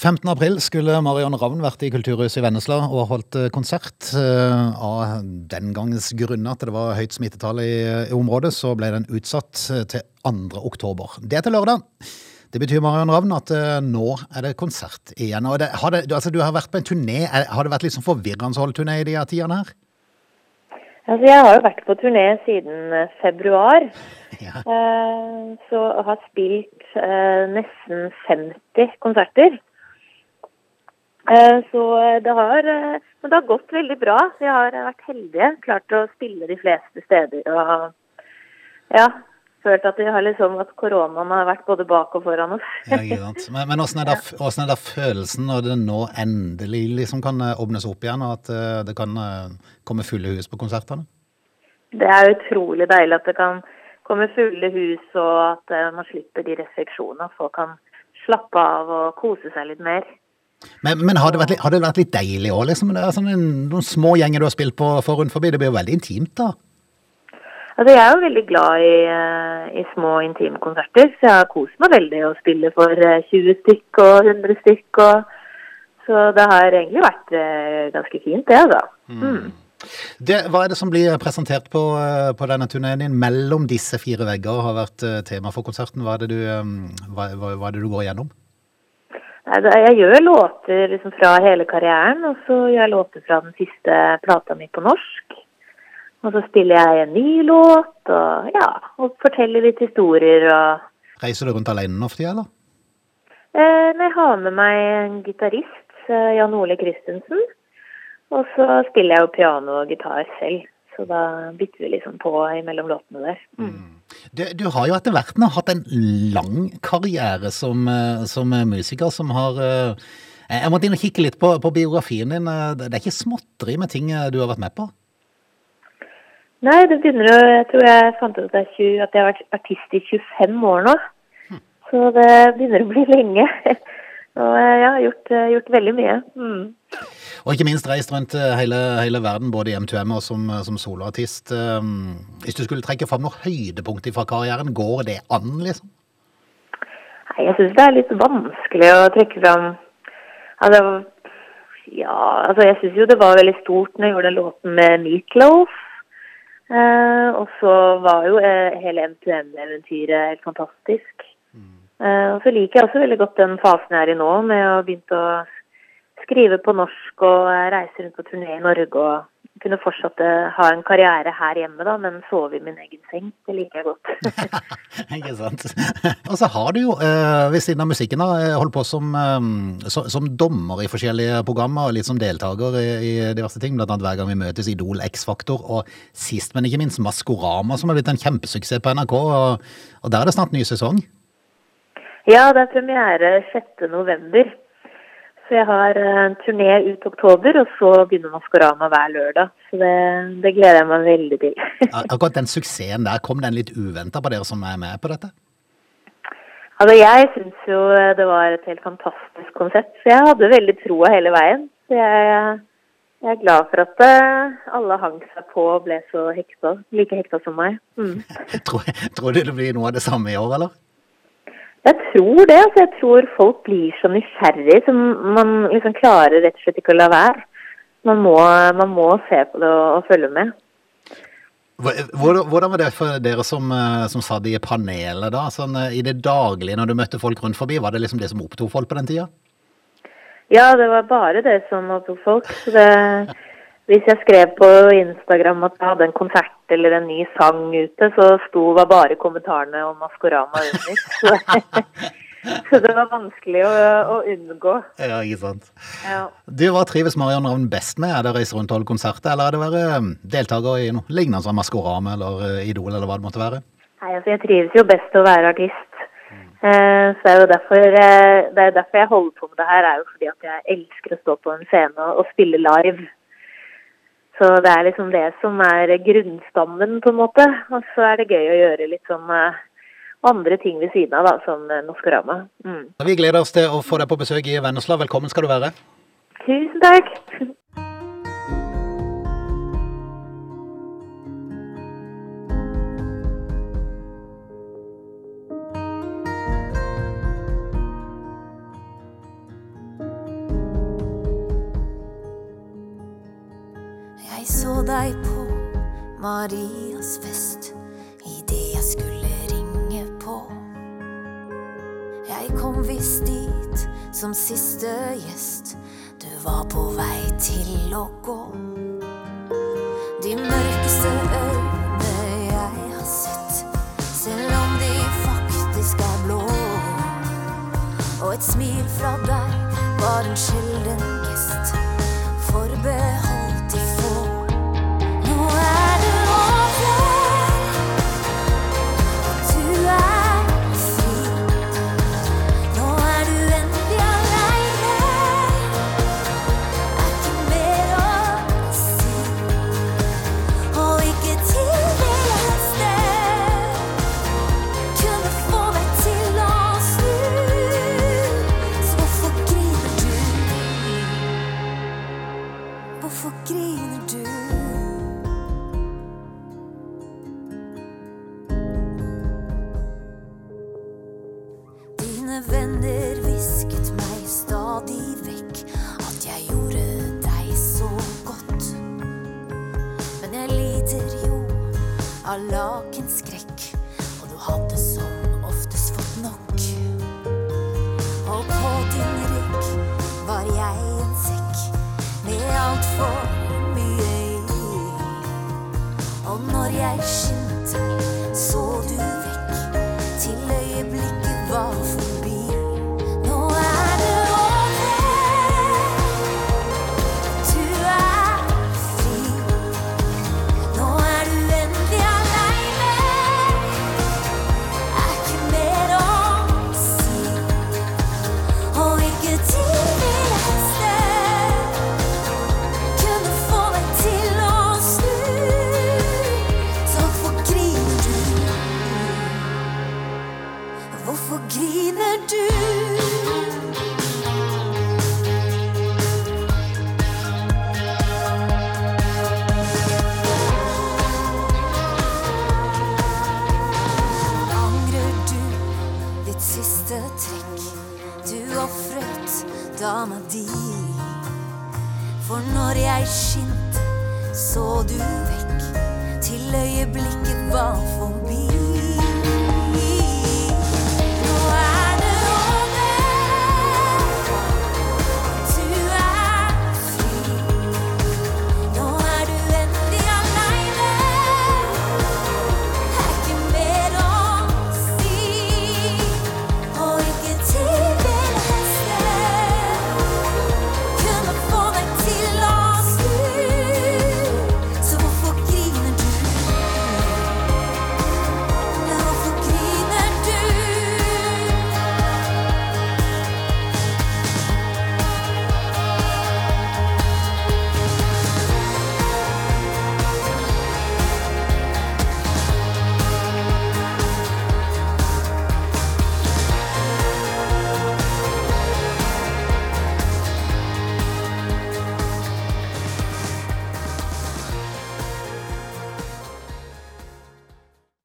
15. april skulle Marion Ravn vært i Kulturhuset i Vennesla og holdt eh, konsert. Eh, Av den gangens grunner at det var høyt smittetall i, i området, så ble den utsatt eh, til 2. oktober. Det er til lørdag. Det betyr Marion Ravn at eh, nå er det konsert igjen. Og det, har det, altså, du har vært på en turné. Har det vært litt sånn forvirrende å holde turné i de tidene her? Altså, jeg har jo vært på turné siden eh, februar, Ja. eh, så har spilt eh, nesten 50 konserter. Eh, så det har, eh, men det har gått veldig bra. Vi har eh, vært heldige, klart å spille de fleste steder. Og ja, følt at, vi har liksom, at koronaen har vært både bak og foran oss. Ja. Men, men hvordan, er det, hvordan er det følelsen når det nå endelig liksom kan eh, åpnes opp igjen, og at eh, det kan eh, komme fulle hus på konsertene? Det er utrolig deilig at det kan komme fulle hus, og at eh, man slipper de restriksjonene. At folk kan slappe av og kose seg litt mer. Men, men har, det vært har det vært litt deilig òg, liksom? Sånn en, noen små gjenger du har spilt på for rundt forbi. Det blir jo veldig intimt, da. Altså, jeg er jo veldig glad i, eh, i små intimkonserter, så jeg har kost meg veldig å spille for eh, 20 stykk og 100 stykk. Og, så det har egentlig vært eh, ganske fint, det, altså. Mm. Det, hva er det som blir presentert på, eh, på denne turneen din mellom disse fire vegger, har vært eh, tema for konserten? Hva er det du, eh, hva, hva, hva er det du går igjennom? Jeg gjør låter liksom fra hele karrieren, og så gjør jeg låter fra den siste plata mi på norsk. Og så spiller jeg en ny låt, og ja, og forteller litt historier og Reiser du rundt alene nå for tida, eller? eh, Jeg har med meg en gitarist, eh, Jan Ole Christensen. Og så spiller jeg jo piano og gitar selv, så da bytter vi liksom på mellom låtene der. Du, du har jo etter hvert hatt en lang karriere som, eh, som musiker, som har eh, Jeg måtte inn og kikke litt på, på biografien din. Eh, Det er ikke småtteri med ting eh, du har vært med på? Nei, det begynner å Jeg tror jeg fant ut at jeg, 20, at jeg har vært artist i 25 år nå. Så det begynner å bli lenge. Og eh, jeg har gjort, eh, gjort veldig mye. Mm. Og ikke minst reist rundt eh, hele, hele verden, både i M2M og som, som soloartist. Eh, Hvis du skulle trekke fram noe høydepunkt fra karrieren, går det an, liksom? Nei, jeg syns det er litt vanskelig å trekke fram Altså, ja Altså, jeg syns jo det var veldig stort når jeg gjorde den låten med Meatloaf. Eh, og så var jo eh, hele MTM-eventyret helt fantastisk. Eh, og så liker jeg også veldig godt den fasen jeg er i nå, med å begynne å skrive på norsk og eh, reise rundt på turné i Norge og kunne fortsatt eh, ha en karriere her hjemme, da, men sove i min egen seng. Det liker jeg godt. Ikke sant? Og så har du jo, eh, ved siden av musikken, da, holdt på som, som dommer i forskjellige programmer, og litt som deltaker i, diverse ting, blant annet hver gang vi møtes Idol, X-Faktor, og sist, men ikke minst Maskorama, som har blitt en kjempesuksess på NRK, og, og der er det snart ny sesong. Ja, det er premiere 6. Så jeg har eh, en turné ut oktober, og så begynner Maskorama hver lørdag. Så det, det gleder jeg meg veldig til. Akkurat den suksessen der, kom den litt uventa på dere som er med på dette? altså, jeg syns jo det var et helt fantastisk konsept, så jeg hadde veldig troa hele veien. Så jeg, jeg er glad for at eh, alle hang seg på og ble så hekta, like hekta som meg. Mm. Tror, tror du det blir noe av det samme i år, eller? Jeg tror det. altså Jeg tror folk blir så nysgjerrig, så man liksom klarer rett og slett ikke å la være. Man må, man må se på det og, og følge med. Hvordan var det for dere som, eh, som satt i panelet da? Sånn, eh, I det daglige når du møtte folk rundt forbi, var det liksom det som opptok folk på den tida? Ja, det var bare det som opptok folk. Så det, hvis jeg skrev på Instagram at jeg hadde en konsert eller en ny sang ute, så sto var bare kommentarene om Maskorama under. Så, så det var vanskelig å, å unngå. Ja, ikke sant. Ja. Du, Hva trives Marion Ravn best med? Er det å reise rundt og holde konserter, eller er det å være eh, deltaker i noe lignende som Maskorama eller eh, Idol, eller hva det måtte være? Nei, altså jeg trives jo best å være artist. Eh, så det er jo derfor, eh, det er derfor jeg holder på med det her, er jo fordi at jeg elsker å stå på en scene og, og spille live. Så det er liksom det som er grunnstammen, på en måte. Og så er det gøy å gjøre litt sånn eh, andre ting ved siden av, da, som eh, Noskorama. Mm. Vi gleder oss til å få deg på besøk i Vennesla. Velkommen skal du være. Tusen takk! Deg på Marias fest idet jeg skulle ringe på. Jeg kom visst dit som siste gjest. Du var på vei til å gå. De mørkeste øyne jeg har sett, selv om de faktisk er blå. Og et smil fra deg var en sjelden gest, forbeholdt Dine venner hvisket meg stadig vekk at jeg gjorde deg så godt. Men jeg lider jo av lakenskrekk, og du hadde som oftest fått nok. Og på din rygg var jeg en sekk med altfor mye i. Og når jeg når skint, så du vekk til øyeblikket var forbi.